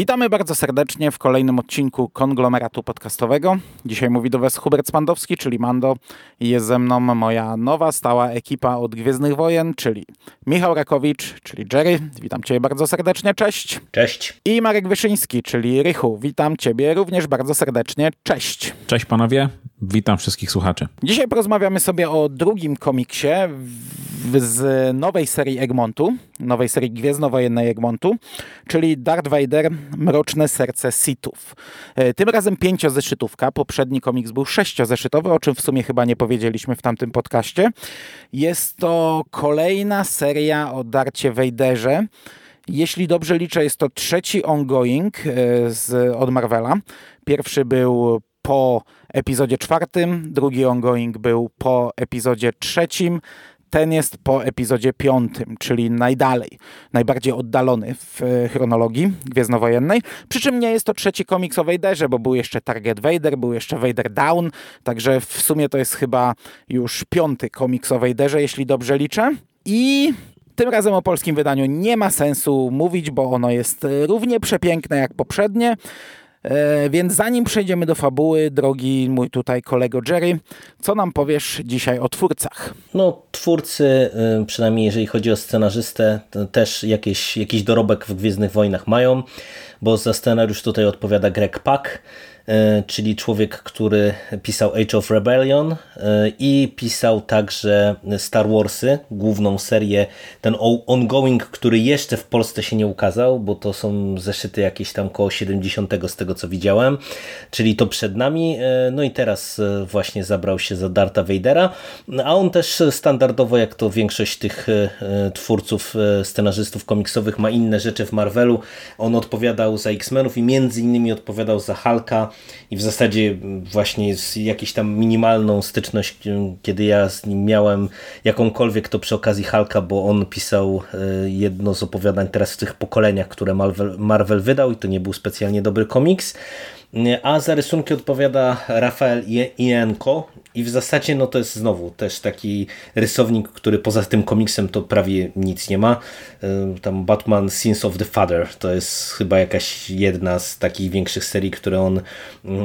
Witamy bardzo serdecznie w kolejnym odcinku konglomeratu podcastowego. Dzisiaj mówi do Was Hubert Spandowski, czyli Mando. I jest ze mną moja nowa, stała ekipa od Gwiezdnych Wojen, czyli Michał Rakowicz, czyli Jerry. Witam Cię bardzo serdecznie, cześć. Cześć. I Marek Wyszyński, czyli Rychu. Witam Ciebie również bardzo serdecznie, cześć. Cześć panowie, witam wszystkich słuchaczy. Dzisiaj porozmawiamy sobie o drugim komiksie z nowej serii Egmontu, nowej serii Gwiezdnowojennej Egmontu, czyli Darth Vader Mroczne Serce Sithów. E, Tym razem pięciozeszytówka, poprzedni komiks był sześciozeszytowy, o czym w sumie chyba nie powiedzieliśmy w tamtym podcaście. Jest to kolejna seria o Darcie Vaderze. Jeśli dobrze liczę, jest to trzeci ongoing e, z, od Marvela. Pierwszy był po epizodzie czwartym, drugi ongoing był po epizodzie trzecim, ten jest po epizodzie piątym, czyli najdalej, najbardziej oddalony w e, chronologii Gwiezdnowojennej. Przy czym nie jest to trzeci komiks o Vaderze, bo był jeszcze Target Vader, był jeszcze Vader Down, także w sumie to jest chyba już piąty komiks o Vaderze, jeśli dobrze liczę. I tym razem o polskim wydaniu nie ma sensu mówić, bo ono jest równie przepiękne jak poprzednie. E, więc zanim przejdziemy do fabuły, drogi mój tutaj kolego Jerry, co nam powiesz dzisiaj o twórcach? No, twórcy, y, przynajmniej jeżeli chodzi o scenarzystę, też jakieś, jakiś dorobek w Gwiezdnych Wojnach mają, bo za scenariusz tutaj odpowiada Greg Pak, czyli człowiek, który pisał Age of Rebellion y, i pisał także Star Warsy, główną serię, ten ongoing, który jeszcze w Polsce się nie ukazał, bo to są zeszyty jakieś tam koło 70 z tego co widziałem, czyli to przed nami, no i teraz właśnie zabrał się za Darta Vadera, a on też standardowo, jak to większość tych twórców, scenarzystów komiksowych ma inne rzeczy w Marvelu, on odpowiadał za X-Menów i między innymi odpowiadał za Hulka i w zasadzie właśnie z jakiś tam minimalną styczność, kiedy ja z nim miałem jakąkolwiek, to przy okazji Hulka, bo on pisał jedno z opowiadań teraz w tych pokoleniach, które Marvel, Marvel wydał i to nie był specjalnie dobry komiks. A za rysunki odpowiada Rafael Ienko i w zasadzie no to jest znowu też taki rysownik, który poza tym komiksem to prawie nic nie ma. Tam Batman Sins of the Father to jest chyba jakaś jedna z takich większych serii, które on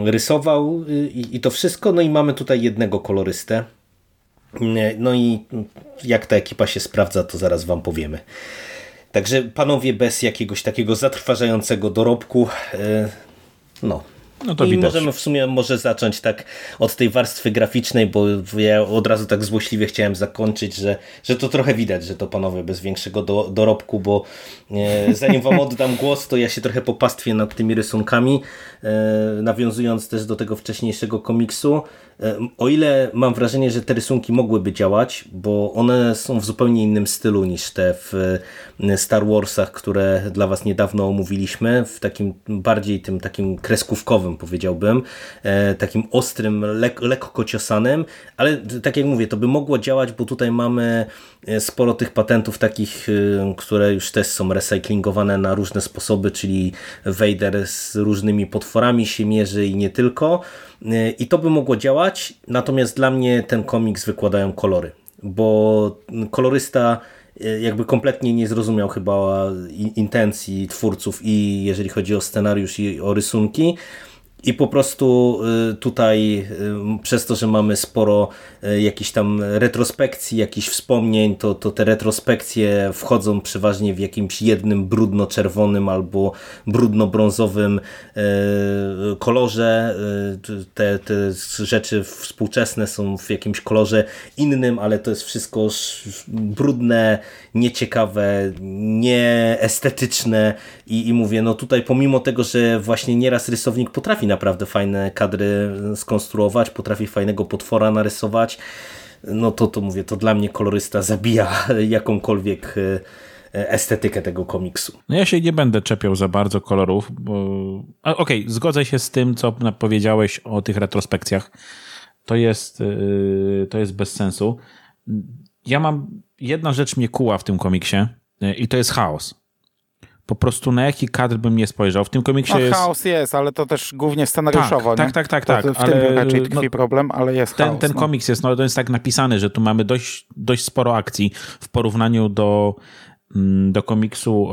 rysował i, i to wszystko. No i mamy tutaj jednego kolorystę. No i jak ta ekipa się sprawdza, to zaraz wam powiemy. Także panowie bez jakiegoś takiego zatrważającego dorobku, no No to I widać. możemy w sumie może zacząć tak od tej warstwy graficznej, bo ja od razu tak złośliwie chciałem zakończyć, że, że to trochę widać, że to panowie bez większego do, dorobku, bo e, zanim wam oddam głos, to ja się trochę popastwię nad tymi rysunkami, e, nawiązując też do tego wcześniejszego komiksu. E, o ile mam wrażenie, że te rysunki mogłyby działać, bo one są w zupełnie innym stylu niż te w e, Star Warsach, które dla was niedawno omówiliśmy, w takim bardziej tym takim kreskówkowym powiedziałbym, e, takim ostrym, lek lekko ciosanym, ale tak jak mówię, to by mogło działać, bo tutaj mamy sporo tych patentów takich, które już też są recyklingowane na różne sposoby, czyli Vader z różnymi potworami się mierzy i nie tylko. I to by mogło działać, natomiast dla mnie ten komiks wykładają kolory, bo kolorysta jakby kompletnie nie zrozumiał chyba intencji twórców i jeżeli chodzi o scenariusz i o rysunki. I po prostu tutaj przez to, że mamy sporo jakichś tam retrospekcji, jakichś wspomnień, to, to te retrospekcje wchodzą przeważnie w jakimś jednym brudno-czerwonym albo brudno-brązowym kolorze. Te, te rzeczy współczesne są w jakimś kolorze innym, ale to jest wszystko brudne, nieciekawe, nieestetyczne i, i mówię, no tutaj pomimo tego, że właśnie nieraz rysownik potrafi naprawdę fajne kadry skonstruować, potrafi fajnego potwora narysować, no to, to mówię, to dla mnie kolorysta zabija jakąkolwiek estetykę tego komiksu. No ja się nie będę czepiał za bardzo kolorów, bo... Okej, okay, zgodzę się z tym, co powiedziałeś o tych retrospekcjach. To jest, yy, to jest bez sensu. ja mam, jedna rzecz mnie kuła w tym komiksie y, i to jest chaos. Po prostu na jaki kadr bym nie spojrzał. W tym komiksie no, jest... chaos jest, ale to też głównie scenariuszowo, tak, nie? Tak, tak, tak. to w ale, tym raczej tkwi no, problem, ale jest ten, chaos. Ten no. komiks jest, no to jest tak napisany, że tu mamy dość, dość sporo akcji w porównaniu do mm, do komiksu,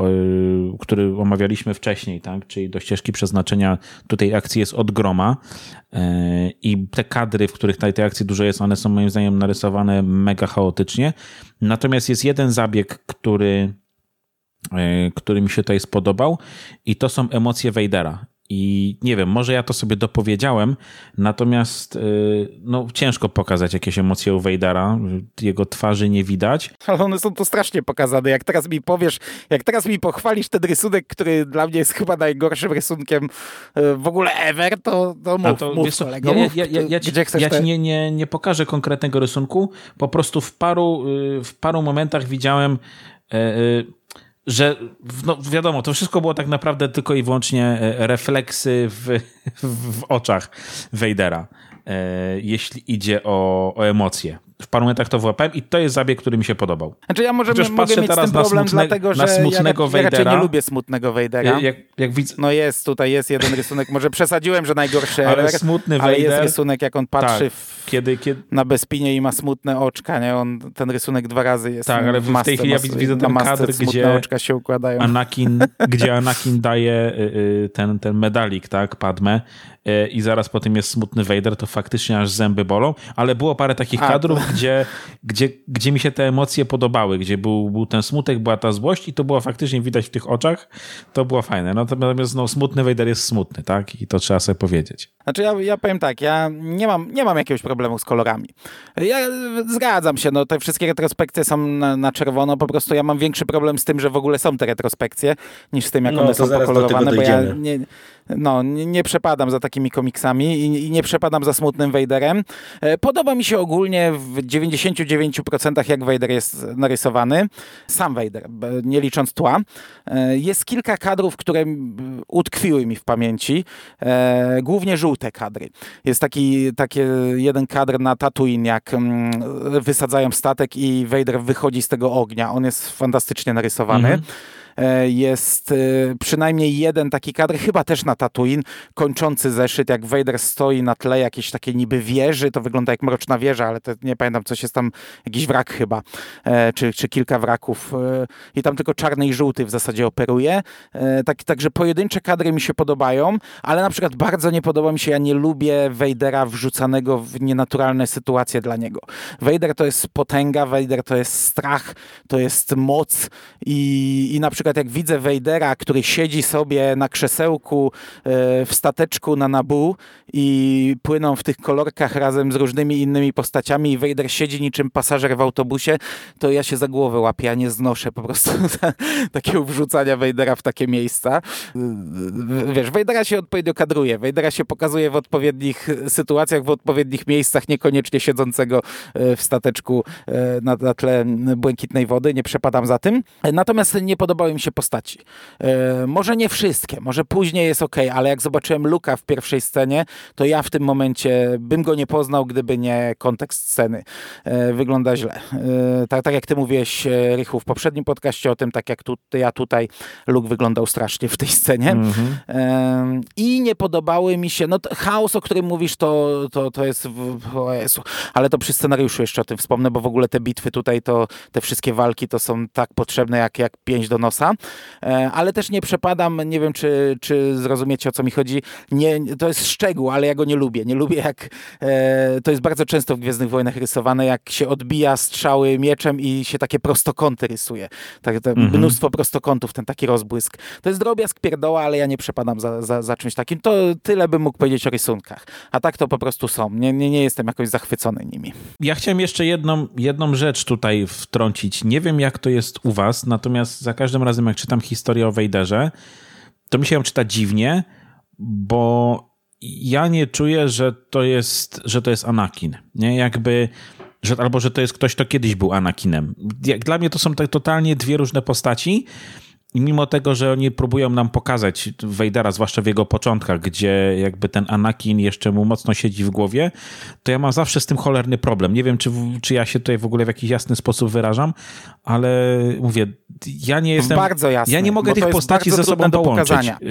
yy, który omawialiśmy wcześniej, tak? czyli do ścieżki przeznaczenia. Tutaj akcji jest od groma yy, i te kadry, w których tej, tej akcji dużo jest, one są moim zdaniem narysowane mega chaotycznie. Natomiast jest jeden zabieg, który który mi się tutaj spodobał i to są emocje Vadera. I nie wiem, może ja to sobie dopowiedziałem, natomiast yy, no, ciężko pokazać jakieś emocje u Vadera. Jego twarzy nie widać. Ale one są tu strasznie pokazane. Jak teraz mi powiesz, jak teraz mi pochwalisz ten rysunek, który dla mnie jest chyba najgorszym rysunkiem e, w ogóle ever, to, to mów, A to, mów wiesz co, kolego, ja, mów, ja, ja, ja, ci, ja ci nie, nie, nie pokażę konkretnego rysunku, po prostu w paru, w paru momentach widziałem yy, że no wiadomo, to wszystko było tak naprawdę tylko i wyłącznie e, refleksy w, w, oczach Vadera, e, jeśli idzie o, o emocje. W paru momentach to wyłapałem i to jest zabieg, który mi się podobał. Znaczy ja może Chociaż mogę patrzę mieć teraz na problem, smutne- dlatego na że smutnego ja, ja raczej nie Vadera. lubię smutnego Vadera. Jak, jak, widzę, No jest, tutaj jest jeden rysunek, może przesadziłem, że najgorszy ale smutny ale jest Vader, rysunek, jak on patrzy tak, w, kiedy, kiedy, na Bespinie i ma smutne oczka, nie? On, ten rysunek dwa razy jest Tak, ale w tej masce, chwili ja widzę na ten kadr, gdzie oczka się układają. Anakin, gdzie Anakin daje y, y, ten, ten medalik, tak, Padme i zaraz po tym jest smutny Vader, to faktycznie aż zęby bolą, ale było parę takich A, kadrów, gdzie, gdzie, gdzie mi się te emocje podobały, gdzie był, był ten smutek, była ta złość i to było faktycznie widać w tych oczach, to było fajne. Natomiast no, smutny Vader jest smutny, tak, i to trzeba sobie powiedzieć. Znaczy ja, ja powiem tak, ja nie mam, nie mam jakiegoś problemu z kolorami. Ja zgadzam się, no te wszystkie retrospekcje są na, na czerwono, po prostu ja mam większy problem z tym, że w ogóle są te retrospekcje, niż z tym, jak No, one to są pokolorowane, bo ja nie, no, nie, przepadam za takimi komiksami i, i nie przepadam za smutnym Vaderem. E, Podoba mi się ogólnie w 99% jak Vader jest narysowany. Sam b- nie licząc tła. E, Jest kilka kadrów, które utkwiły mi w pamięci. E, Głównie żółte kadry. Jest taki, taki jeden kadr na Tatooine, jak wysadzają statek i Vader wychodzi z tego ognia. On jest fantastycznie narysowany. Mhm. E, Jest e, przynajmniej jeden taki kadr, chyba też na Tatooine, kończący zeszyt, jak Vader stoi na tle jakiejś takiej niby wieży, to wygląda jak mroczna wieża, ale to nie pamiętam, coś jest tam, jakiś wrak chyba, e, czy, czy kilka wraków i tam tylko czarny i żółty w zasadzie operuje. Tak, także pojedyncze kadry mi się podobają, ale na przykład bardzo nie podoba mi się, ja nie lubię Vadera wrzucanego w nienaturalne sytuacje dla niego. Vader to jest potęga, Vader to jest strach, to jest moc i, i na przykład jak widzę Vadera, który siedzi sobie na krzesełku e, w stateczku na Nabu i płyną w tych kolorkach razem z różnymi innymi postaciami i Vader siedzi niczym pasażer w autobusie, to ja się za głowę łapię, ja nie znoszę po prostu takiego wrzucania Vadera w takie miejsca. Wiesz, Vadera się odpowiednio kadruje, Vadera się pokazuje w odpowiednich sytuacjach, w odpowiednich miejscach, niekoniecznie siedzącego e, w stateczku e, na, tle błękitnej wody, nie przepadam za tym. E, Natomiast nie podobały mi się postaci. E, Może nie wszystkie, może później jest ok, ale jak zobaczyłem Luka w pierwszej scenie, to ja w tym momencie bym go nie poznał, gdyby nie kontekst sceny. E, Wygląda źle. E, Tak, tak jak ty mówiłeś, e, Rychu, w poprzednim podcaście o tym, tak jak tu, ja tutaj, Luke wyglądał strasznie w tej scenie. Mhm. Em, I nie podobały mi się, no chaos, o którym mówisz, to, to, to jest, w- o Jezu, ale to przy scenariuszu jeszcze o tym wspomnę, bo w ogóle te bitwy tutaj, to te wszystkie walki to są tak potrzebne jak, jak pięć do nosa, E, ale też nie przepadam, nie wiem czy, czy zrozumiecie o co mi chodzi, nie, to jest szczegół, ale ja go nie lubię, nie lubię jak, e, to jest bardzo często w Gwiezdnych Wojnach rysowane, jak się odbija strzały mieczem i się takie prostokąty rysuje, tak, to Mhm. mnóstwo prostokątów, ten taki rozbłysk. To jest drobiazg pierdoła, ale ja nie przepadam za, za, za czymś takim. To tyle bym mógł powiedzieć o rysunkach. A tak to po prostu są. Nie, nie, nie jestem jakoś zachwycony nimi. Ja chciałem jeszcze jedną, jedną rzecz tutaj wtrącić. Nie wiem, jak to jest u was, natomiast za każdym razem, jak czytam historię o Wejderze, to mi się ją czyta dziwnie, bo ja nie czuję, że to jest, że to jest Anakin. Nie? Jakby, że, albo że to jest ktoś, kto kiedyś był Anakinem. Jak dla mnie to są tak totalnie dwie różne postaci i mimo tego, że oni próbują nam pokazać Vadera, zwłaszcza w jego początkach, gdzie jakby ten Anakin jeszcze mu mocno siedzi w głowie, to ja mam zawsze z tym cholerny problem. Nie wiem, czy, czy ja się tutaj w ogóle w jakiś jasny sposób wyrażam, ale mówię, ja nie jestem... Bardzo jasny, Ja nie mogę tych postaci ze sobą do połączyć pokazania. yy,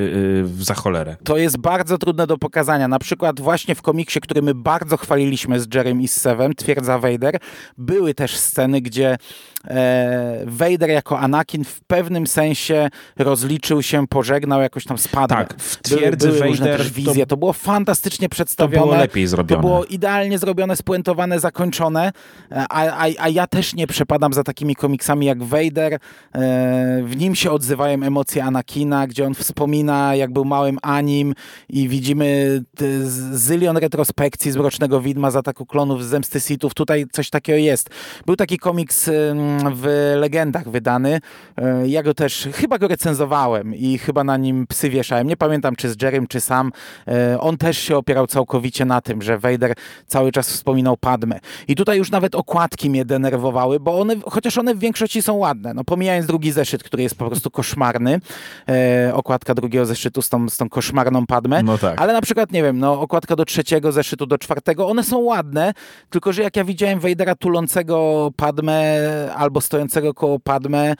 yy, za cholerę. To jest bardzo trudne do pokazania. Na przykład właśnie w komiksie, który my bardzo chwaliliśmy z Jerem i z Sevem, Twierdza Vader, były też sceny, gdzie e, Vader jako Anakin w pewnym sensie rozliczył się, pożegnał, jakoś tam spadł. Tak, w Twierdzy były, były różne Vader też to- wizje. To, było fantastycznie przedstawione. To było lepiej zrobione. To było idealnie zrobione, spuentowane, zakończone, a, a, a ja też nie przepadam za takimi komiksami jak Vader. E, W nim się odzywają emocje Anakina, gdzie on wspomina, jak był małym Anim i widzimy zylion retrospekcji z Mrocznego Widma, z Ataku Klonów, z Zemsty Sithów. Tutaj coś takiego jest. Był taki komiks w Legendach wydany. E, Ja go też, chyba go recenzowałem i chyba na nim psy wieszałem. Nie pamiętam, czy z Jerem, czy sam. E, On też się opierał całkowicie na tym, że Vader cały czas wspominał Padmę. I tutaj już nawet okładki mnie denerwowały, bo one, chociaż one w większości są ładne, no pomijając drugi zeszyt, który jest po prostu koszmarny, e, okładka drugiego zeszytu z tą, z tą koszmarną Padmę, No tak. ale na przykład, nie wiem, no okładka do trzeciego zeszytu, do czwartego, one są ładne, tylko że jak ja widziałem Vadera tulącego Padmę albo stojącego koło Padmę,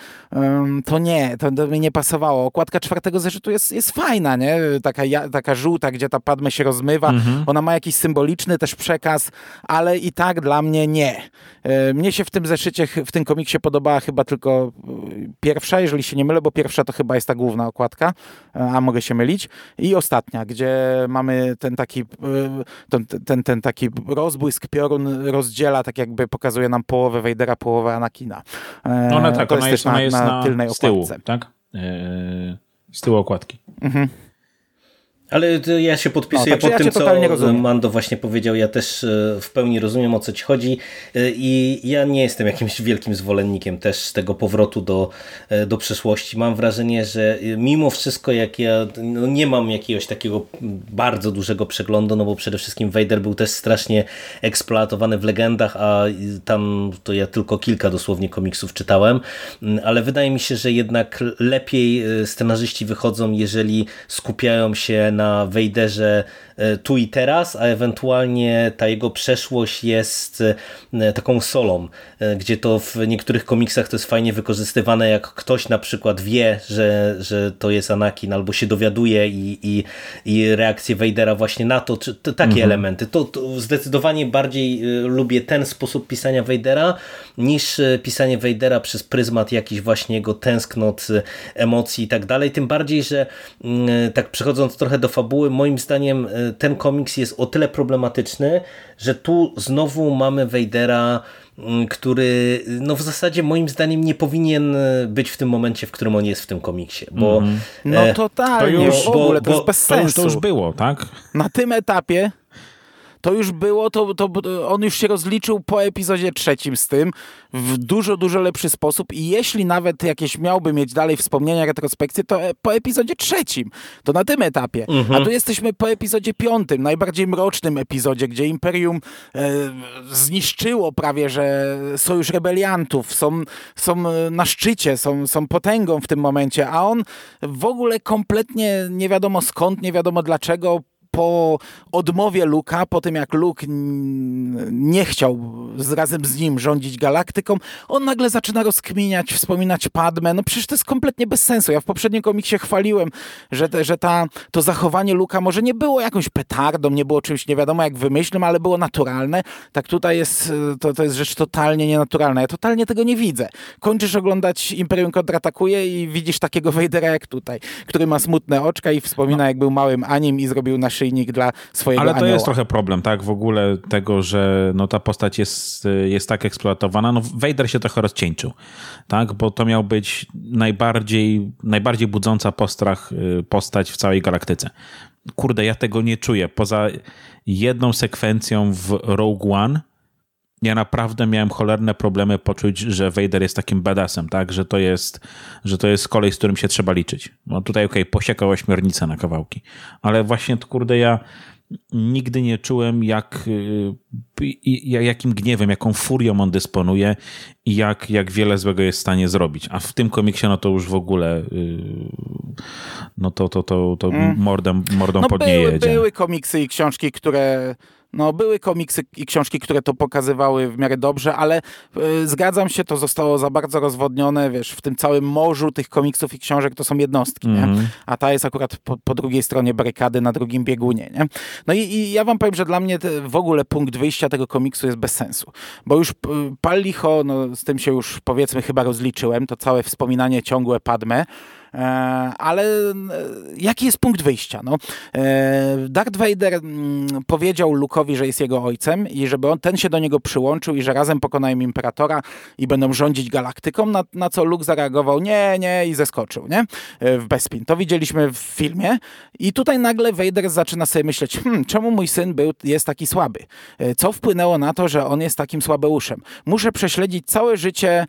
to nie, to, to mi nie pasowało. Okładka czwartego zeszytu jest, jest fajna, nie? Taka, ja, taka żółta, gdzie ta Padmę się rozmywa. Mhm. Ona ma jakiś symboliczny też przekaz, ale i tak dla mnie nie. E, Mnie się w tym zeszycie, w tym komiksie podobała chyba tylko y, pierwsza, jeżeli się nie mylę, bo pierwsza to chyba jest ta główna okładka, e, a mogę się mylić. I ostatnia, gdzie mamy ten taki, ten, ten, ten taki rozbłysk piorun rozdziela, tak jakby pokazuje nam połowę Vadera, połowę Anakina. E, No ona tak, ona jest jest, ona jest na, tylnej z tyłu, okładce. tak? Z tyłu okładki. Ale ja się podpisuję No, pod ja tym, co rozumiem. Mando właśnie powiedział. Ja też e, w pełni rozumiem, o co ci chodzi E, i ja nie jestem jakimś wielkim zwolennikiem też tego powrotu do, e, do przeszłości. Mam wrażenie, że mimo wszystko, jak ja no nie mam jakiegoś takiego bardzo dużego przeglądu, no bo przede wszystkim Vader był też strasznie eksploatowany w legendach, a tam to ja tylko kilka dosłownie komiksów czytałem, Mm, ale wydaje mi się, że jednak lepiej scenarzyści wychodzą, jeżeli skupiają się na Vaderze e, tu i teraz, a ewentualnie ta jego przeszłość jest e, taką solą, e, gdzie to w niektórych komiksach to jest fajnie wykorzystywane, jak ktoś na przykład wie, że, że to jest Anakin, albo się dowiaduje i, i, i reakcję Vadera właśnie na to, czy to, takie elementy. To, to zdecydowanie bardziej lubię ten sposób pisania Vadera, niż pisanie Vadera przez pryzmat jakichś właśnie jego tęsknot, emocji i tak dalej. Tym bardziej, że mm, tak przechodząc trochę do fabuły, moim zdaniem e, ten komiks jest o tyle problematyczny, że tu znowu mamy Vadera, mm, który no w zasadzie moim zdaniem nie powinien e, być w tym momencie, w którym on jest w tym komiksie, bo No e, totalnie, to już- w ogóle to bo- jest bez To już, sensu. to już było, tak? na tym etapie to już było, to, to on już się rozliczył po epizodzie trzecim z tym w dużo, dużo lepszy sposób i jeśli nawet jakieś miałby mieć dalej wspomnienia, retrospekcje, to e- po epizodzie trzecim, to na tym etapie. A tu jesteśmy po epizodzie piątym, najbardziej mrocznym epizodzie, gdzie Imperium e, zniszczyło prawie, że sojusz rebeliantów, są, są na szczycie, są, są potęgą w tym momencie, a on w ogóle kompletnie nie wiadomo skąd, nie wiadomo dlaczego, po odmowie Luka, po tym jak Luke nie chciał razem z nim rządzić galaktyką, on nagle zaczyna rozkminiać, wspominać Padmę. No przecież to jest kompletnie bez sensu. Ja w poprzednim komiksie chwaliłem, że, te, że ta, to zachowanie Luka może nie było jakąś petardą, nie było czymś nie wiadomo jak wymyślnym, ale było naturalne. Tak tutaj jest, y, to, to jest rzecz totalnie nienaturalna. Ja totalnie tego nie widzę. Kończysz oglądać Imperium kontratakuje i widzisz takiego Vadera jak tutaj, który ma smutne oczka i wspomina jak był małym Anim i zrobił naszyjnik dla swojego Ale to anioła. jest trochę problem, tak? W ogóle tego, że no, ta postać jest, jest tak eksploatowana. No, Vader się trochę rozcieńczył, tak? Bo to miał być najbardziej, najbardziej budząca postrach y, postać w całej galaktyce. Kurde, ja tego nie czuję. Poza jedną sekwencją w Rogue One, ja naprawdę miałem cholerne problemy poczuć, że Vader jest takim badassem, tak? Że to jest, że to jest kolej, z którym się trzeba liczyć. No tutaj okej, posiekał ośmiornicę na kawałki. Ale właśnie, kurde, ja nigdy nie czułem, jak, jakim gniewem, jaką furią on dysponuje i jak, jak wiele złego jest w stanie zrobić. A w tym komiksie, no to już w ogóle no to, to, to, to mm. mordem, mordą no pod nie były, Były komiksy i książki, które no, były komiksy i książki, które to pokazywały w miarę dobrze, ale y, zgadzam się, to zostało za bardzo rozwodnione, wiesz, w tym całym morzu tych komiksów i książek to są jednostki, mm nie? Mhm. a ta jest akurat po, po, drugiej stronie barykady, na drugim biegunie. Nie? No i, i ja wam powiem, że dla mnie w ogóle punkt wyjścia tego komiksu jest bez sensu, bo już pal licho, no, z tym się już powiedzmy chyba rozliczyłem, to całe wspominanie ciągłe Padme, ale e, jaki jest punkt wyjścia? No, e, Darth Vader mm, powiedział Luke'owi, że jest jego ojcem i żeby on, ten się do niego przyłączył i że razem pokonają Imperatora i będą rządzić galaktyką, na, na co Luke zareagował nie, nie i zeskoczył, nie? W Bespin. To widzieliśmy w filmie i tutaj nagle Vader zaczyna sobie myśleć, hmm, czemu mój syn był, jest taki słaby? Co wpłynęło na to, że on jest takim słabeuszem? Muszę prześledzić całe życie,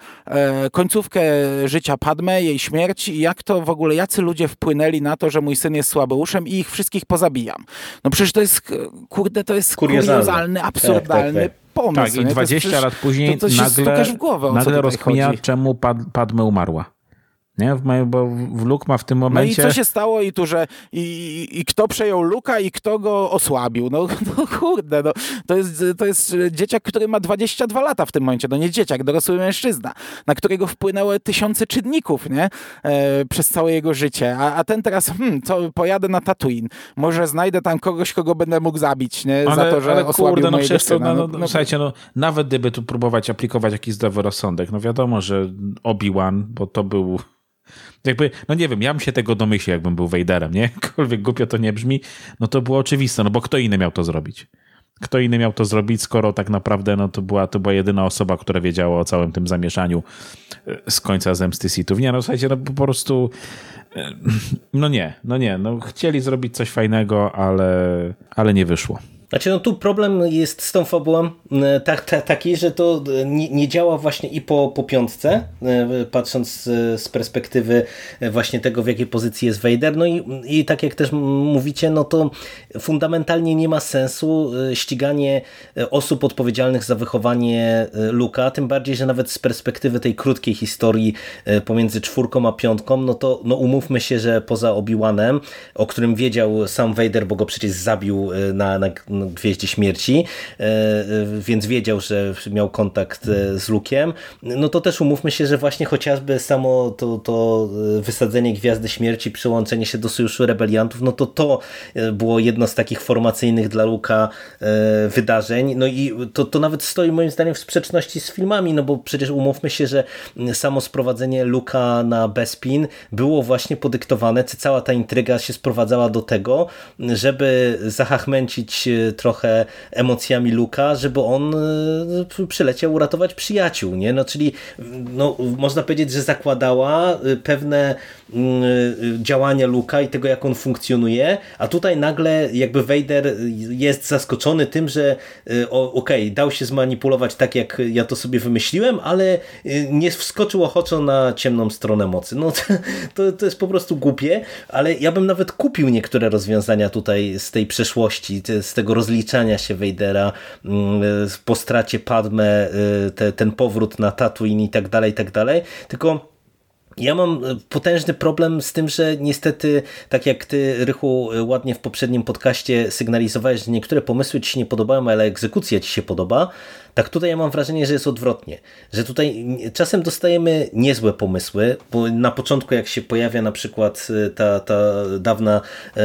końcówkę życia Padme, jej śmierć i jak to to w ogóle jacy ludzie wpłynęli na to, że mój syn jest słabeuszem i ich wszystkich pozabijam. No przecież to jest, kurde, to jest kuriozalny, absurdalny tak, tak, tak. pomysł. Tak, i 20 lat później to, to nagle, w głowę, nagle rozkmina, czemu Pad Padme umarła. Nie? Bo w Luke ma w tym momencie... No i co się stało i tu, że i, i kto przejął Luka i kto go osłabił? No, no kurde, no, to, jest, to jest dzieciak, który ma 22 lata w tym momencie. No nie dzieciak, dorosły mężczyzna, na którego wpłynęły tysiące czynników, nie? E, przez całe jego życie. A, a ten teraz, hmm, co, pojadę na Tatooine. Może znajdę tam kogoś, kogo będę mógł zabić, nie? Ale, Za to, że ale osłabił kurde, no mojego syna. No, no, no, no, słuchajcie, no, nawet gdyby tu próbować aplikować jakiś zdrowy rozsądek, no wiadomo, że Obi-Wan, bo to był jakby, no nie wiem, ja bym się tego domyślił, jakbym był Vaderem, nie? Jakkolwiek głupio to nie brzmi, no to było oczywiste, no bo kto inny miał to zrobić? Kto inny miał to zrobić, skoro tak naprawdę no, to, była, to była jedyna osoba, która wiedziała o całym tym zamieszaniu e, z końca Zemsty Sithów. Nie, no słuchajcie, no po prostu e, no nie, no nie, no chcieli zrobić coś fajnego, ale, ale nie wyszło. Znaczy, no tu problem jest z tą fabułą tak, tak, taki, że to e, nie, nie, działa właśnie i po, po piątce, e, patrząc z perspektywy właśnie tego, w jakiej pozycji jest Vader. No i, i tak jak też mówicie, no to fundamentalnie nie ma sensu ściganie osób odpowiedzialnych za wychowanie Luka, tym bardziej, że nawet z perspektywy tej krótkiej historii pomiędzy czwórką a piątką, no to no umówmy się, że poza Obi-Wanem, o którym wiedział sam Vader, bo go przecież zabił na, na Gwieździe Śmierci, e, e, więc wiedział, że miał kontakt e, z Lukiem, no to też umówmy się, że właśnie chociażby samo to, to wysadzenie Gwiazdy Śmierci, przyłączenie się do Sojuszu Rebeliantów, no to to było jedno z takich formacyjnych dla Luka wydarzeń, no i to, to nawet stoi moim zdaniem w sprzeczności z filmami, no bo przecież umówmy się, że samo sprowadzenie Luka na Bespin było właśnie podyktowane, cała ta intryga się sprowadzała do tego, żeby zahachmęcić trochę emocjami Luka, żeby on e, przyleciał uratować przyjaciół, nie? No, czyli no, można powiedzieć, że zakładała e, pewne mm, e, działania Luka i tego, jak on funkcjonuje, a tutaj nagle jakby Vader jest zaskoczony tym, że okej, okay, dał się zmanipulować tak, jak ja to sobie wymyśliłem, ale nie wskoczył ochoczo na ciemną stronę mocy. No to, to jest po prostu głupie, ale ja bym nawet kupił niektóre rozwiązania tutaj z tej przeszłości, z tego rozliczania się Vadera mm, po stracie Padme, y, te, ten powrót na Tatooine i tak dalej, i tak dalej. Tylko ja mam potężny problem z tym, że niestety, tak jak ty, Rychu, ładnie w poprzednim podcaście sygnalizowałeś, że niektóre pomysły ci się nie podobają, ale egzekucja ci się podoba, tak tutaj ja mam wrażenie, że jest odwrotnie. Że tutaj czasem dostajemy niezłe pomysły, bo na początku jak się pojawia na przykład y, ta, ta dawna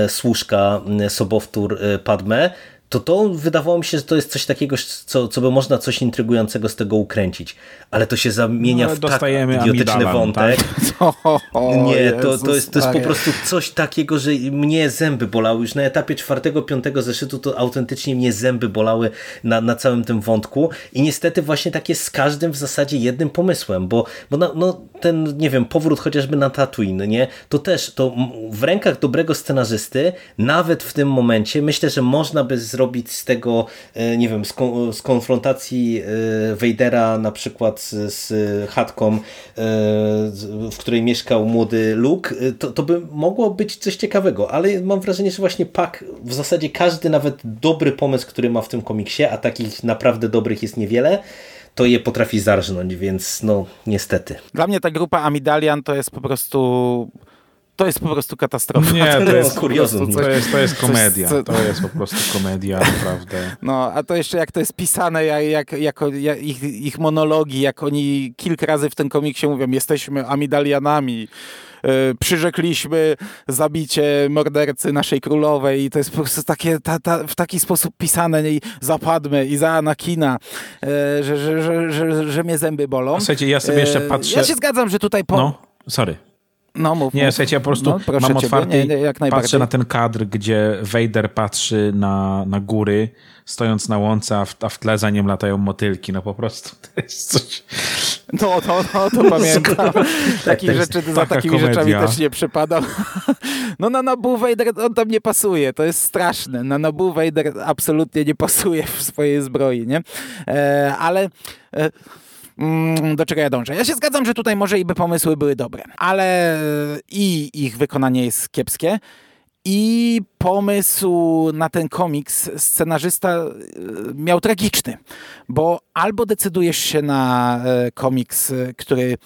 służka y, sobowtór y, Padme, to to wydawało mi się, że to jest coś takiego, co, co by można coś intrygującego z tego ukręcić. Ale to się zamienia no, w tak idiotyczny wątek. Tak? nie, to, to, jest, to jest po prostu coś takiego, że mnie zęby bolały. Już na etapie czwartego, piątego zeszytu to autentycznie mnie zęby bolały na, na całym tym wątku. I niestety właśnie tak jest z każdym w zasadzie jednym pomysłem, bo, bo no, no ten, nie wiem, powrót chociażby na Tatooine, nie? To też, to w rękach dobrego scenarzysty, nawet w tym momencie, myślę, że można by zrobić z tego, e, nie wiem, z, kon z konfrontacji e, Vadera na przykład z, z chatką, e, w której mieszkał młody Luke, to, to by mogło być coś ciekawego, ale mam wrażenie, że właśnie Pak, w zasadzie każdy nawet dobry pomysł, który ma w tym komiksie, a takich naprawdę dobrych jest niewiele, to je potrafi zarżnąć, więc no niestety. Dla mnie ta grupa Amidalian to jest po prostu to jest po prostu katastrofa. Nie, to, to jest kuriozum. To jest, to jest komedia. Coś, to jest po prostu komedia, naprawdę. No, a to jeszcze jak to jest pisane, jak, jak, jako, jak ich, ich monologi, jak oni kilka razy w tym komiksie mówią, jesteśmy Amidalianami, E, przyrzekliśmy zabicie mordercy naszej królowej i to jest po prostu takie, ta, ta, w taki sposób pisane i zapadmy i za Anakina, e, że, że, że, że, że mnie zęby bolą. Słuchajcie, ja sobie jeszcze patrzę... Ja się zgadzam, że tutaj... Po... No, sorry. No, mów, nie, mów. słuchajcie, ja po prostu no, mam otwarty, nie, nie, patrzę na ten kadr, gdzie Vader patrzy na, na góry, stojąc na łące, a w, a w tle za nim latają motylki. No po prostu to jest coś... No, to, to, to pamiętam. Takich rzeczy, za takimi komedia. rzeczami też nie przypadam. No na Nabu Vader on tam nie pasuje, to jest straszne. Na Nabu Vader absolutnie nie pasuje w swojej zbroi, nie? E, ale... E, do czego ja dążę. Ja się zgadzam, że tutaj może i by pomysły były dobre, ale i ich wykonanie jest kiepskie. I pomysł na ten komiks scenarzysta e, miał tragiczny, bo albo decydujesz się na e, komiks, e, który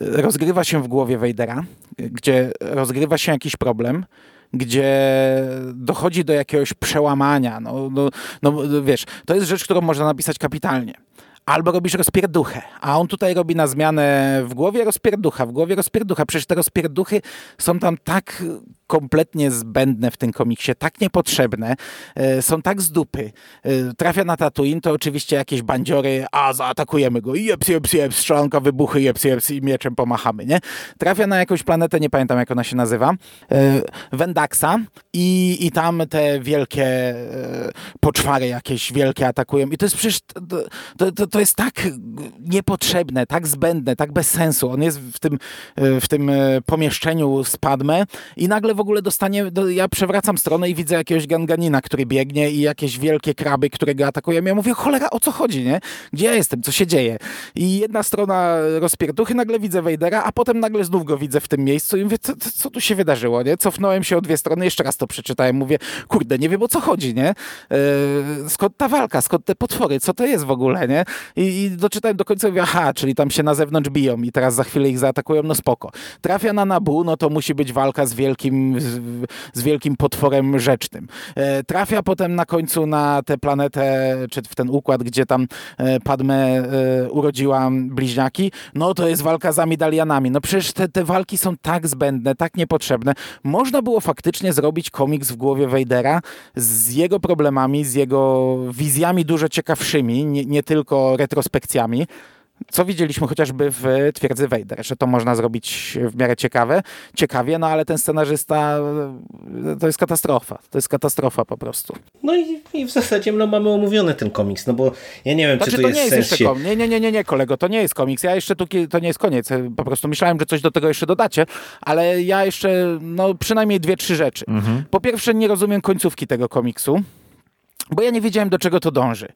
rozgrywa się w głowie Vadera, gdzie rozgrywa się jakiś problem, gdzie dochodzi do jakiegoś przełamania. No, no, no wiesz, to jest rzecz, którą można napisać kapitalnie albo robisz rozpierduchę. A on tutaj robi na zmianę w głowie rozpierducha, w głowie rozpierducha. Przecież te rozpierduchy są tam tak kompletnie zbędne w tym komiksie, tak niepotrzebne, e, są tak z dupy. E, trafia na Tatooine, to oczywiście jakieś bandziory, a zaatakujemy go, jeps, jeps, jeps, strzelanka, wybuchy, jeps, jeps i mieczem pomachamy, nie? Trafia na jakąś planetę, nie pamiętam jak ona się nazywa, e, Vendaxa i, i tam te wielkie poczwary jakieś wielkie atakują i to jest przecież, to, to, to jest tak niepotrzebne, tak zbędne, tak bez sensu. On jest w tym, w tym pomieszczeniu z Padme i nagle w ogóle dostanie, do, ja przewracam stronę i widzę jakiegoś ganganina, który biegnie i jakieś wielkie kraby, które go atakują. Ja mówię, cholera, o co chodzi, nie? Gdzie ja jestem? Co się dzieje? I jedna strona rozpierduchy, nagle widzę Wejdera, a potem nagle znów go widzę w tym miejscu i mówię, co, co tu się wydarzyło, nie? Cofnąłem się o dwie strony, jeszcze raz to przeczytałem, mówię, kurde, nie wiem o co chodzi, nie? Yy, skąd ta walka, skąd te potwory, co to jest w ogóle, nie? I, i doczytałem do końca i mówię, aha, czyli tam się na zewnątrz biją i teraz za chwilę ich zaatakują, no spoko. Trafia na Nabu, no to musi być walka z wielkim z, wielkim potworem rzecznym. E, trafia potem na końcu na tę planetę, czy w ten układ, gdzie tam e, Padme e, urodziła bliźniaki, no to jest walka z Amidalianami. No przecież te, te walki są tak zbędne, tak niepotrzebne. Można było faktycznie zrobić komiks w głowie Vadera z jego problemami, z jego wizjami dużo ciekawszymi, nie, nie tylko retrospekcjami co widzieliśmy chociażby w Twierdzy Vader, że to można zrobić w miarę ciekawe, ciekawie, no ale ten scenarzysta to jest katastrofa. To jest katastrofa po prostu. No i, i w zasadzie no, mamy omówiony ten komiks, no bo ja nie wiem, znaczy, czy to, to jest nie jest jeszcze komiks. Nie, nie, nie, nie, nie, kolego, to nie jest komiks. Ja jeszcze tu, to nie jest koniec. Po prostu myślałem, że coś do tego jeszcze dodacie, ale ja jeszcze, no przynajmniej dwie, trzy rzeczy. Mhm. Po pierwsze, nie rozumiem końcówki tego komiksu, bo ja nie wiedziałem, do czego to dąży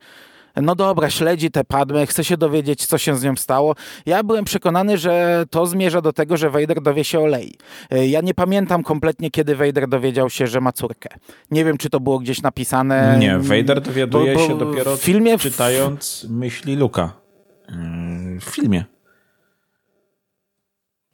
no dobra, śledzi tę Padmę, chce się dowiedzieć, co się z nią stało. Ja byłem przekonany, że to zmierza do tego, że Vader dowie się o Lei. E, ja nie pamiętam kompletnie, kiedy Vader dowiedział się, że ma córkę. Nie wiem, czy to było gdzieś napisane. Nie, Vader dowiaduje bo, bo się dopiero w filmie, czytając myśli Luka. W filmie.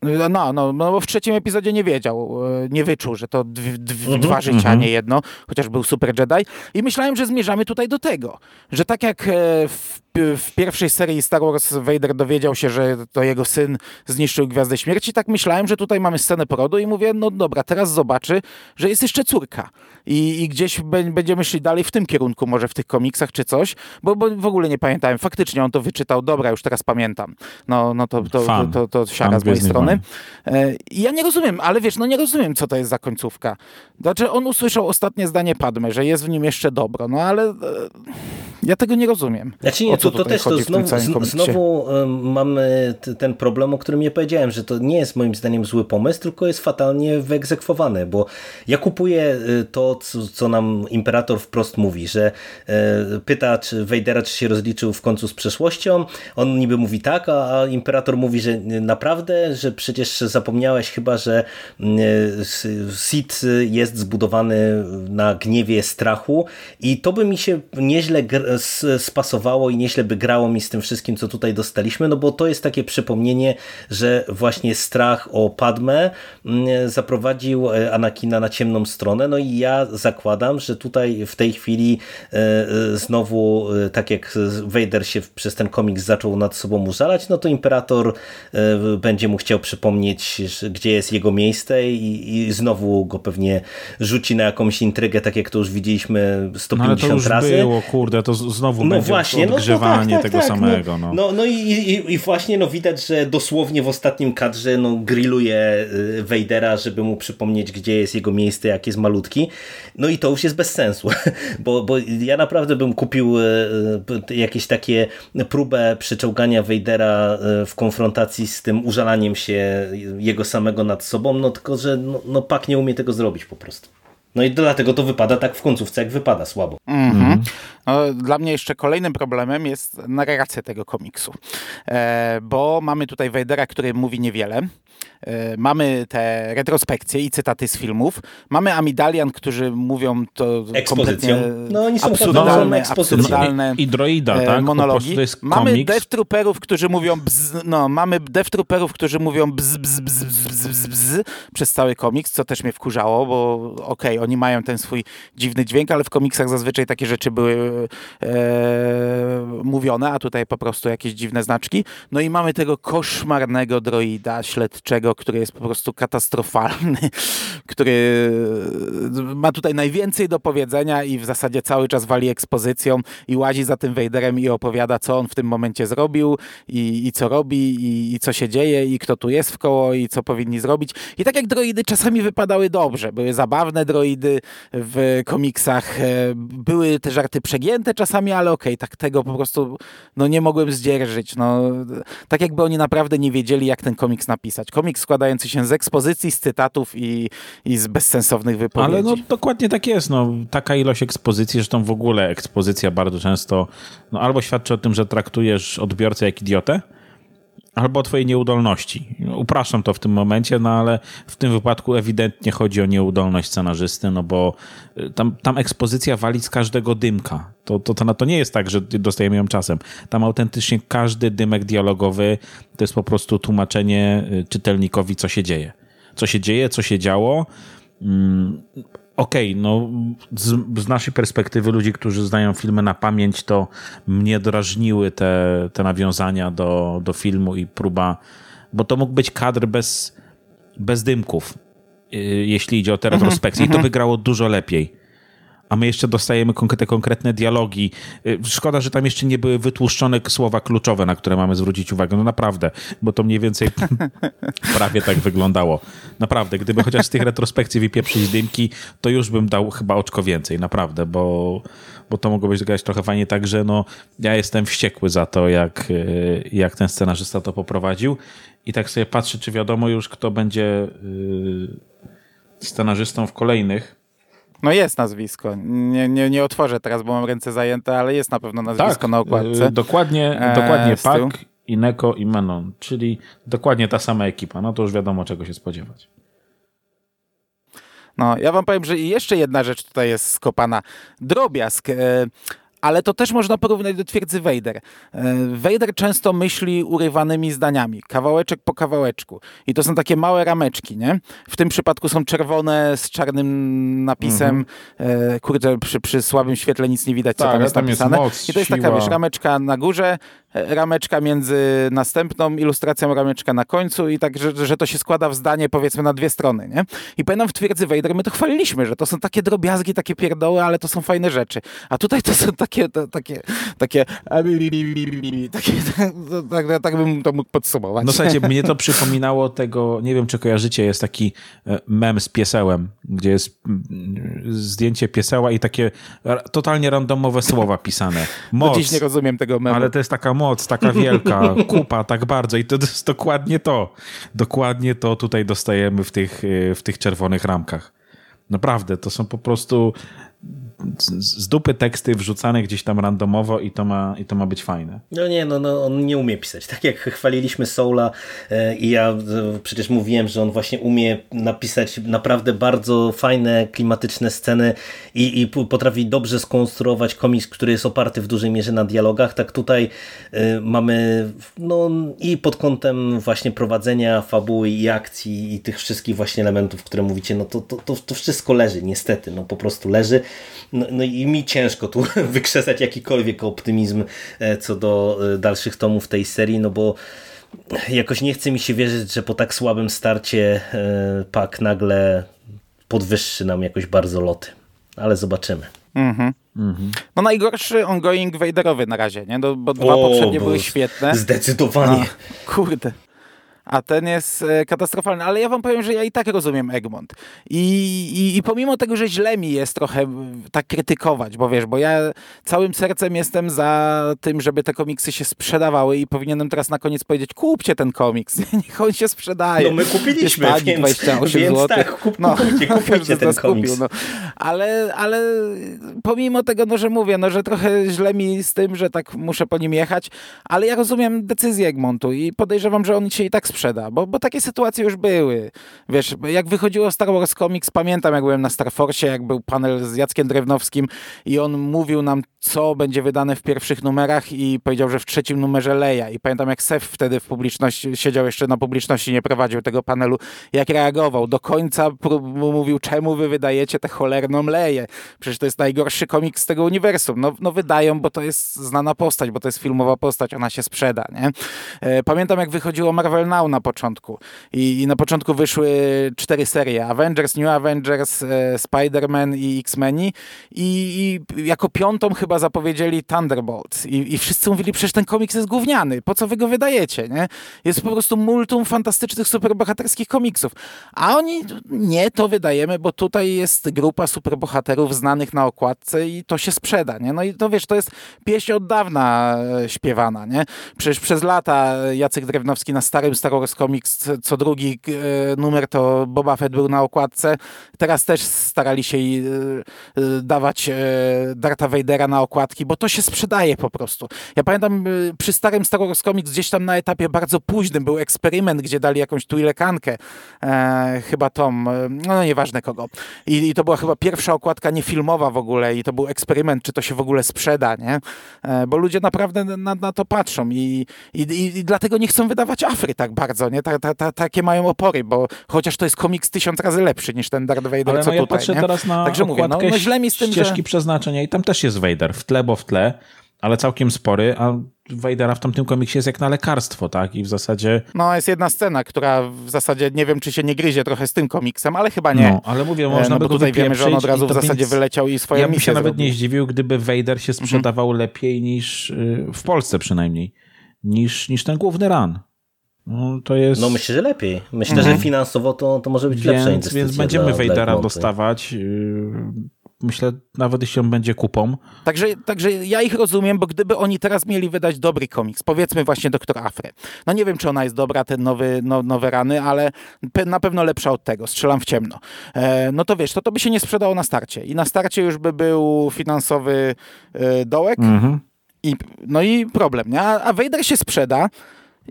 No, no, no, bo w trzecim epizodzie nie wiedział, e, nie wyczuł, że to mhm, dwa życia, mhm. nie jedno, chociaż był super Jedi. I myślałem, że zmierzamy tutaj do tego, że tak jak e, w w pierwszej serii Star Wars Vader dowiedział się, że to jego syn zniszczył Gwiazdę Śmierci, tak myślałem, że tutaj mamy scenę porodu i mówię, no dobra, teraz zobaczy, że jest jeszcze córka i, i gdzieś będziemy szli dalej w tym kierunku, może w tych komiksach czy coś, bo, bo w ogóle nie pamiętałem. Faktycznie on to wyczytał, dobra, już teraz pamiętam. No, no to, to, to, to, to siara z mojej strony. E, ja nie rozumiem, ale wiesz, no nie rozumiem, co to jest za końcówka. Znaczy, on usłyszał ostatnie zdanie Padme, że jest w nim jeszcze dobro, no ale... E, Ja tego nie rozumiem. Znaczy nie, to, to też to znowu, znowu mamy ten problem, o którym ja powiedziałem, że to nie jest moim zdaniem zły pomysł, tylko jest fatalnie wyegzekwowany, bo ja kupuję y, to, co, co nam Imperator wprost mówi, że y, pyta czy Vadera, czy się rozliczył w końcu z przeszłością, on niby mówi tak, a Imperator mówi, że naprawdę, że przecież zapomniałeś chyba, że Sith jest zbudowany na gniewie strachu i to by mi się nieźle spasowało i nieźle by grało mi z tym wszystkim, co tutaj dostaliśmy, no bo to jest takie przypomnienie, że właśnie strach o Padmę mm, zaprowadził e, Anakina na ciemną stronę, no i ja zakładam, że tutaj w tej chwili e, e, znowu, tak jak Vader się przez ten komiks zaczął nad sobą użalać, no to Imperator będzie mu chciał przypomnieć, gdzie jest jego miejsce i, i znowu go pewnie rzuci na jakąś intrygę, tak jak to już widzieliśmy 150 no ale to już razy. było, kurde, to znowu no będzie właśnie, odgrzewanie no, tak, tak, tego tak, samego. No, no, no i, i, i, właśnie no, widać, że dosłownie w ostatnim kadrze no, grilluje y, Vadera, żeby mu przypomnieć, gdzie jest jego miejsce, jak jest malutki. No i to już jest bez sensu, bo, bo ja naprawdę bym kupił y, y, jakieś takie próbę przeczołgania Vadera w konfrontacji z tym użalaniem się jego samego nad sobą, no tylko, że no, no Pak nie umie tego zrobić po prostu. No i dlatego to wypada tak w końcówce, jak wypada słabo. Mm no, dla mnie jeszcze kolejnym problemem jest narracja tego komiksu, e, bo mamy tutaj Wejdera, który mówi niewiele. E, mamy te retrospekcje i cytaty z filmów. Mamy Amidalian, którzy mówią to kompletnie no, oni są absurdalne, absurdalne I droida, e, tak? monologi. Mamy Death Trooperów, którzy mówią bzz, no, mamy Death Trooperów, którzy mówią bzz, bzz, bzz, bzz, bzz, bzz przez cały komiks, co też mnie wkurzało, bo okej, okay, oni mają ten swój dziwny dźwięk, ale w komiksach zazwyczaj takie rzeczy były e, mówione, a tutaj po prostu jakieś dziwne znaczki. No i mamy tego koszmarnego droida śledczego, który jest po prostu katastrofalny, który ma tutaj najwięcej do powiedzenia i w zasadzie cały czas wali ekspozycją i łazi za tym Wejderem i opowiada, co on w tym momencie zrobił i, i co robi i, i, co się dzieje i kto tu jest w koło i co powinni zrobić. I tak jak droidy czasami wypadały dobrze, były zabawne droidy w komiksach, e, były te żarty przegięte czasami, ale okej, okay, tak tego po prostu no, nie mogłem zdzierżyć. No, tak jakby oni naprawdę nie wiedzieli, jak ten komiks napisać. Komiks składający się z ekspozycji, z cytatów i, i z bezsensownych wypowiedzi. Ale no dokładnie tak jest. No, taka ilość ekspozycji, zresztą w ogóle ekspozycja bardzo często no, albo świadczy o tym, że traktujesz odbiorcę jak idiotę, albo o twojej nieudolności. Upraszczam to w tym momencie, no ale w tym wypadku ewidentnie chodzi o nieudolność scenarzysty, no bo y, tam, tam ekspozycja wali z każdego dymka. To, to, to, to nie jest tak, że dostajemy ją czasem. Tam autentycznie każdy dymek dialogowy to jest po prostu tłumaczenie y, czytelnikowi, co się dzieje. Co się dzieje, co się działo. Okej, okay, no z, z, naszej perspektywy ludzi, którzy znają filmy na pamięć, to mnie drażniły te, te nawiązania do, do filmu i próba, bo to mógł być kadr bez, bez dymków, y, jeśli idzie o te mhm, retrospekcje i to by mhm. grało dużo lepiej a my jeszcze dostajemy te konkretne dialogi. Y, szkoda, że tam jeszcze nie były wytłuszczone słowa kluczowe, na które mamy zwrócić uwagę. No naprawdę, bo to mniej więcej prawie tak wyglądało. Naprawdę, gdyby chociaż z tych retrospekcji wypieprzyć dymki, to już bym dał chyba oczko więcej, naprawdę, bo, bo to mogło być grać trochę fajnie tak, że no, ja jestem wściekły za to, jak, y, jak ten scenarzysta to poprowadził i tak sobie patrzę, czy wiadomo już, kto będzie yy, scenarzystą w kolejnych no jest nazwisko. Nie, nie, nie otworzę teraz, bo mam ręce zajęte, ale jest na pewno nazwisko tak, na okładce. Y, dokładnie, e, dokładnie Pak, Ineko i Menon, czyli dokładnie ta sama ekipa. No to już wiadomo, czego się spodziewać. No, ja wam powiem, że jeszcze jedna rzecz tutaj jest skopana. Drobiazg. E, ale to też można porównać do twierdzy Vader. E, Vader często myśli urywanymi zdaniami, kawałeczek po kawałeczku. I to są takie małe rameczki, nie? W tym przypadku są czerwone z czarnym napisem. Mhm. Kurde, przy, przy słabym świetle nic nie widać, co tak, tam jest tam napisane. Jest moc, I to jest siła. taka, wiesz, rameczka na górze, rameczka między następną ilustracją, rameczka na końcu i tak, że, że to się składa w zdanie powiedzmy na dwie strony, nie? I pamiętam w Twierdzy Vader my to chwaliliśmy, że to są takie drobiazgi, takie pierdoły, ale to są fajne rzeczy. A tutaj to są takie, to, takie, takie, takie tak, tak, tak bym to mógł podsumować. No słuchajcie, mnie to przypominało tego, nie wiem czy kojarzycie, jest taki e, mem z piesełem, gdzie jest mm, zdjęcie pieseła i takie totalnie randomowe słowa pisane. Moc. Do dziś nie rozumiem tego memu. Ale to jest taka moc, taka wielka, kupa, tak bardzo i to jest dokładnie to. Dokładnie to tutaj dostajemy w tych, e, w tych czerwonych ramkach. Naprawdę, to są po prostu z dupy teksty wrzucane gdzieś tam randomowo i to ma, i to ma być fajne. No nie, no, no on nie umie pisać. Tak jak chwaliliśmy Soula e, i ja e, przecież mówiłem, że on właśnie umie napisać naprawdę bardzo fajne, klimatyczne sceny i, i potrafi dobrze skonstruować komiks, który jest oparty w dużej mierze na dialogach. Tak tutaj e, mamy no, i pod kątem właśnie prowadzenia fabuły i akcji i tych wszystkich właśnie elementów, które mówicie, no to, to, to, to wszystko leży, niestety, no po prostu leży. No, no, i mi ciężko tu wykrzesać jakikolwiek optymizm e, co do e, dalszych tomów tej serii, no bo jakoś nie chce mi się wierzyć, że po tak słabym starcie e, Pak nagle podwyższy nam jakoś bardzo loty. Ale zobaczymy. Mhm. No najgorszy ongoing Vaderowy na razie, nie? No, bo dwa o, poprzednie były świetne. Zdecydowanie. A, kurde a ten jest e, katastrofalny. Ale ja wam powiem, że ja i tak rozumiem Egmont. I, i, I, pomimo tego, że źle mi jest trochę tak krytykować, bo wiesz, bo ja całym sercem jestem za tym, żeby te komiksy się sprzedawały i powinienem teraz na koniec powiedzieć, kupcie ten komiks, niech on się sprzedaje. No my kupiliśmy, jest więc, 28 więc zł. tak, kup, no, kupujcie, kupujcie ten komiks. Kupił, no. ale, ale pomimo tego, no, że mówię, no, że trochę źle mi z tym, że tak muszę po nim jechać, ale ja rozumiem decyzję Egmontu i podejrzewam, że on się i tak sprzeda, bo, bo takie sytuacje już były. Wiesz, jak wychodziło Star Wars Comics, pamiętam jak byłem na Star Force, jak był panel z Jackiem Drewnowskim i on mówił nam, co będzie wydane w pierwszych numerach i powiedział, że w trzecim numerze Leja. I pamiętam jak Sef wtedy w publiczności, siedział jeszcze na publiczności, nie prowadził tego panelu, jak reagował. Do końca mówił, czemu wy wydajecie tę cholerną Leję? Przecież to jest najgorszy komiks z tego uniwersum. No, no wydają, bo to jest znana postać, bo to jest filmowa postać, ona się sprzeda, nie? E, pamiętam jak wychodziło Marvel Now na początku. I, I, na początku wyszły cztery serie. Avengers, New Avengers, e, Spider-Man i X-Meni. I, I, jako piątą chyba zapowiedzieli Thunderbolts. I, I wszyscy mówili, przecież ten komiks jest gówniany. Po co wy go wydajecie, nie? Jest po prostu multum fantastycznych, superbohaterskich komiksów. A oni, nie, to wydajemy, bo tutaj jest grupa superbohaterów znanych na okładce i to się sprzeda, nie? No i to wiesz, to jest pieśń od dawna e, śpiewana, nie? Przecież przez lata Jacek Drewnowski na starym Star Wars Comics co drugi e, numer to Boba Fett był na okładce. Teraz też starali się e, e, dawać Darta Vadera na okładki, bo to się sprzedaje po prostu. Ja pamiętam przy starym Star Wars Comics gdzieś tam na etapie bardzo późnym był eksperyment, gdzie dali jakąś tuilekankę, e, chyba Tom, no nieważne kogo. I, I, to była chyba pierwsza okładka niefilmowa w ogóle i to był eksperyment, czy to się w ogóle sprzeda, nie? E, bo ludzie naprawdę na, na to patrzą i, i, i, dlatego nie chcą wydawać Afry tak bardzo bardzo, nie? Ta, ta, ta, takie mają opory, bo chociaż to jest komiks tysiąc razy lepszy niż ten Darth Vader, Ale co no ja tutaj, patrzę nie? teraz na Także mówię, no, no źle mi z tym, ścieżki że... przeznaczenia i tam też jest Vader, w tle, bo w tle, ale całkiem spory, a Vadera w tamtym komiksie jest jak na lekarstwo, tak? I w zasadzie... No, jest jedna scena, która w zasadzie nie wiem, czy się nie gryzie trochę z tym komiksem, ale chyba nie. No, ale mówię, można no, by tutaj wiemy, że on od razu w zasadzie wyleciał i swoją Ja bym się nawet nie zdziwił, gdyby Vader się sprzedawał mhm. lepiej niż y, w Polsce przynajmniej, niż, niż ten główny ran. No, to jest... no myślę, że lepiej. Myślę, mhm. że finansowo to, to może być więc, lepsza inwestycja. Więc będziemy Wejdera dostawać. Yy, myślę, nawet jeśli on będzie kupą. Także, także ja ich rozumiem, bo gdyby oni teraz mieli wydać dobry komiks, powiedzmy właśnie Doktor Afre. No nie wiem, czy ona jest dobra, te nowy, no, nowe rany, ale na pewno lepsza od tego. Strzelam w ciemno. E, no to wiesz, to to by się nie sprzedało na starcie. I na starcie już by był finansowy e, dołek. Mhm. I, no i problem, nie? A, a Vader się sprzeda,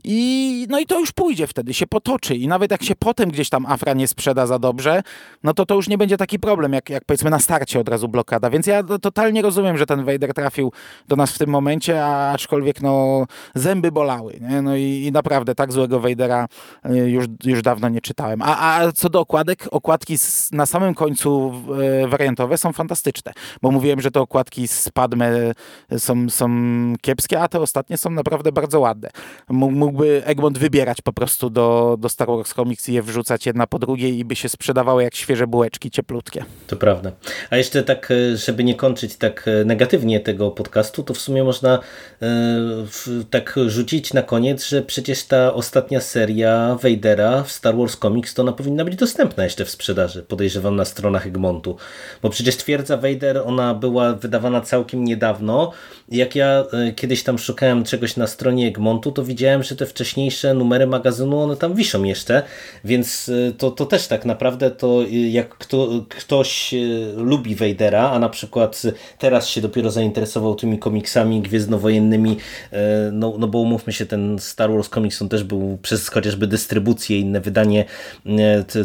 I, no i to już pójdzie wtedy, się potoczy. I nawet jak się potem gdzieś tam Afra nie sprzeda za dobrze, no to to już nie będzie taki problem, jak, jak powiedzmy na starcie od razu blokada. Więc ja totalnie rozumiem, że ten Vader trafił do nas w tym momencie, a aczkolwiek no zęby bolały. Nie? No i, i naprawdę tak złego Vadera y, już, już dawno nie czytałem. A, a co do okładek, okładki z, na samym końcu y, wariantowe są fantastyczne, bo mówiłem, że te okładki z Padme są, są kiepskie, a te ostatnie są naprawdę bardzo ładne. Mógłby Egmont wybierać po prostu do, do Star Wars Comics i je wrzucać jedna po drugiej i by się sprzedawały jak świeże bułeczki cieplutkie. To prawda. A jeszcze tak, e, żeby nie kończyć tak e, negatywnie tego podcastu, to w sumie można e, tak rzucić na koniec, że przecież ta ostatnia seria Vadera w Star Wars Comics to ona powinna być dostępna jeszcze w sprzedaży, podejrzewam na stronach Egmontu. Bo przecież twierdza Vader, ona była wydawana całkiem niedawno. Jak ja kiedyś tam szukałem czegoś na stronie Egmontu, to widziałem, że te wcześniejsze numery magazynu, one tam wiszą jeszcze, więc y, to, to też tak naprawdę to y, jak kto, ktoś y, lubi Vadera, a na przykład teraz się dopiero zainteresował tymi komiksami gwiezdnowojennymi, no, no bo umówmy się, ten Star Wars Comics on też był przez chociażby dystrybucję, inne wydanie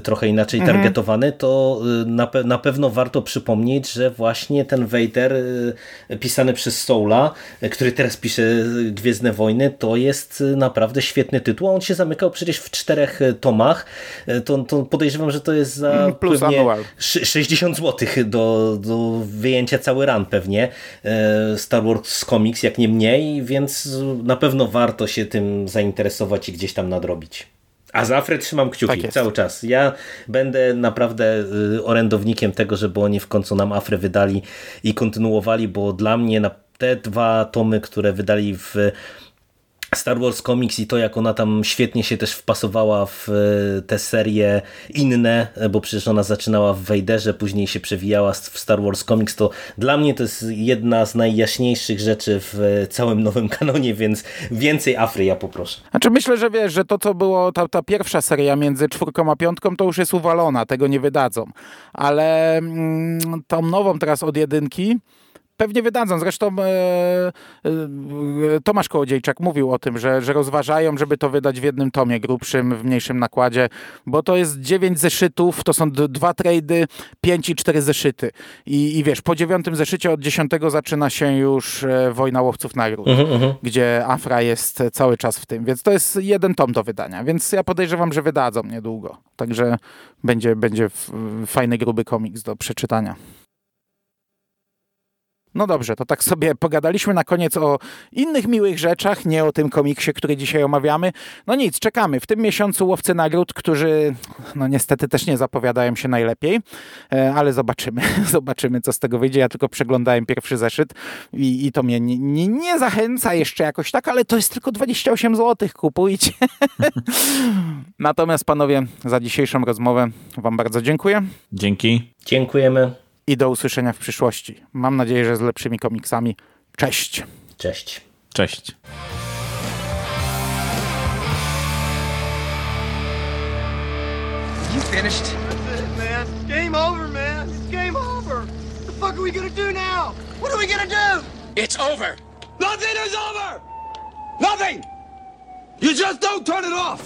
trochę inaczej mhm. targetowane, to na, pe na pewno warto przypomnieć, że właśnie ten Vader pisany przez Soula, który teraz pisze Gwiezdne Wojny, to jest naprawdę naprawdę świetny tytuł, a on się zamykał przecież w czterech e, tomach, e, to, to podejrzewam, że to jest za mm, Plus pewnie 60 zł do, do wyjęcia cały ran pewnie e, Star Wars Comics, jak nie mniej, więc na pewno warto się tym zainteresować i gdzieś tam nadrobić. A za Afrę trzymam kciuki tak cały czas. Ja będę naprawdę orędownikiem tego, żeby oni w końcu nam Afrę wydali i kontynuowali, bo dla mnie te dwa tomy, które wydali w Star Wars Comics i to, jak ona tam świetnie się też wpasowała w e, te serie inne, e, bo przecież ona zaczynała w Vaderze, później się przewijała w Star Wars Comics, to dla mnie to jest jedna z najjaśniejszych rzeczy w e, całym nowym kanonie, więc więcej Afry ja poproszę. Znaczy myślę, że wiesz, że to co było, ta, ta pierwsza seria między czwórką a piątką, to już jest uwalona, tego nie wydadzą. Ale mm, tą nową teraz od jedynki, Pewnie wydadzą. Zresztą e, e, Tomasz Kołodziejczak mówił o tym, że, że rozważają, żeby to wydać w jednym tomie grubszym, w mniejszym nakładzie, bo to jest dziewięć zeszytów, to są dwa trady, pięć i cztery zeszyty. I, I wiesz, po dziewiątym zeszycie od dziesiątego zaczyna się już e, Wojna Łowców Nagród, uh -huh, uh -huh. gdzie Afra jest cały czas w tym. Więc to jest jeden tom do wydania. Więc ja podejrzewam, że wydadzą niedługo. Także będzie, będzie fajny, gruby komiks do przeczytania. No dobrze, to tak sobie pogadaliśmy na koniec o innych miłych rzeczach, nie o tym komiksie, który dzisiaj omawiamy. No nic, czekamy. W tym miesiącu łowcy nagród, którzy no niestety też nie zapowiadają się najlepiej, e, ale zobaczymy. zobaczymy, co z tego wyjdzie. Ja tylko przeglądałem pierwszy zeszyt i, i to mnie nie, nie, nie, zachęca jeszcze jakoś tak, ale to jest tylko 28 zł, kupujcie. Natomiast panowie, za dzisiejszą rozmowę wam bardzo dziękuję. Dzięki. Dziękujemy i do usłyszenia w przyszłości. Mam nadzieję, że z lepszymi komiksami. Cześć. Cześć. Cześć. You finished? That's it, man. Game over, man. It's game over. What the fuck are we gonna do now? What are we gonna do? It's over. Nothing is over. Nothing. You just don't turn it off.